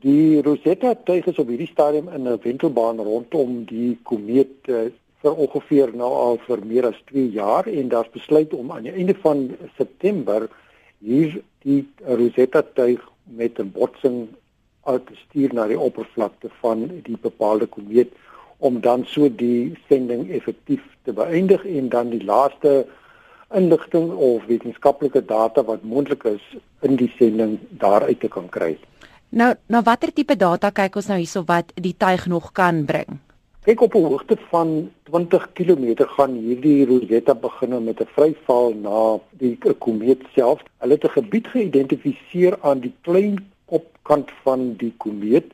Die Rosetta tuig is op hierdie stadium in 'n wentelbaan rondom die komeet uh, vir ongeveer nou al vir meer as 2 jaar en daar's besluit om aan die einde van September hier die Rosetta tuig met 'n botsing uit te stuur na die oppervlakte van die bepaalde komeet om dan so die sending effektief te beëindig en dan die laaste inligting of wetenskaplike data wat moontlik is in die sending daaruit te kan kry. Nou, na watter tipe data kyk ons nou hierso wat die tuig nog kan bring? Kyk op 'n hoogte van 20 km gaan hierdie Rosetta begin met 'n vryval na die komeet self. Hulle het 'n gebied geïdentifiseer aan die klein kopkant van die komeet,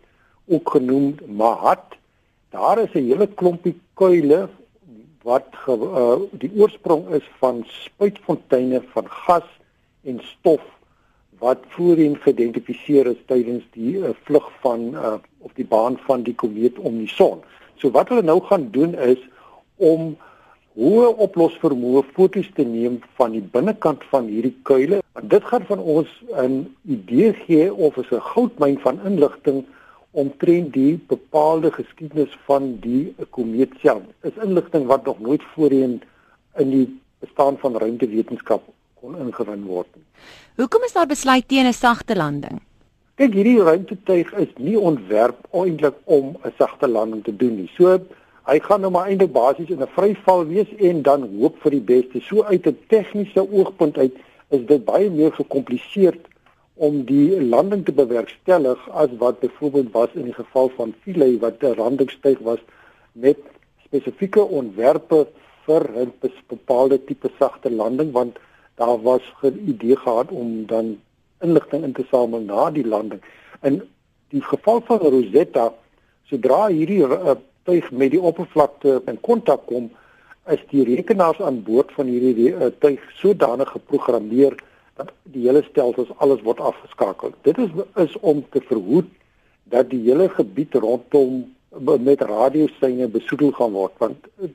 ook genoem Mahat. Daar is 'n hele klompie kuile wat ge, uh, die oorsprong is van spuitfonteine van gas en stof wat voorheen geïdentifiseer is tydens die uh, vlug van uh, of die baan van die komeet om die son. So wat hulle nou gaan doen is om hoë oplosvermoë foto's te neem van die binnekant van hierdie kuile. Want dit gaan van ons 'n idee gee of is 'n goudmyn van inligting omtrent die bepaalde geskiedenis van die komeet self. Is inligting wat nog nooit voorheen in die bestaan van ruimtewetenskap kon ingewin word nie. Hoekom is daar besluit teen 'n sagte landing? Kyk, hierdie ruimtetuig is nie ontwerp eintlik om 'n sagte landing te doen nie. So hy gaan nou maar eintlik basies in 'n vryval wees en dan hoop vir die beste. So uit 'n tegniese oogpunt uit is dit baie meer gekompliseerd om die landing te bewerkstellig as wat byvoorbeeld was in die geval van Philae wat 'n landingsstyg was met spesifieke ontwerpe vir 'n bepaalde tipe sagte landing want daar was 'n idee gehad om dan inligting in te samel na die landing. In die geval van Rosetta, sodra hierdie uh, tuig met die oppervlakte in kontak kom, is die rekenaars aan boord van hierdie uh, tuig sodanig geprogrammeer dat die hele stelsel alles word afgeskakel. Dit is is om te verhoed dat die hele gebied rondom met radioseine besoedel gaan word want eh,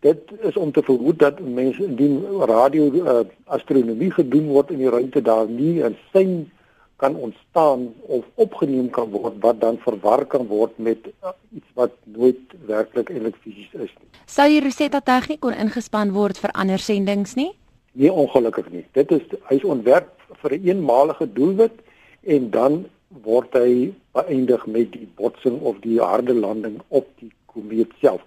dit is om te verhoed dat mense indien radio uh, astronomie gedoen word in die ruimte daar nie 'n sein kan ontstaan of opgeneem kan word wat dan verwar kan word met uh, iets wat nooit werklik eintlik fisies is nie. Sou die Rosetta tegniek kon ingespan word vir ander sendinge nie? Nee, ongelukkig nie. Dit is hy's ontwerp vir 'n een eenmalige doelwit en dan word hy beëindig met die botsing of die harde landing op die komeet self.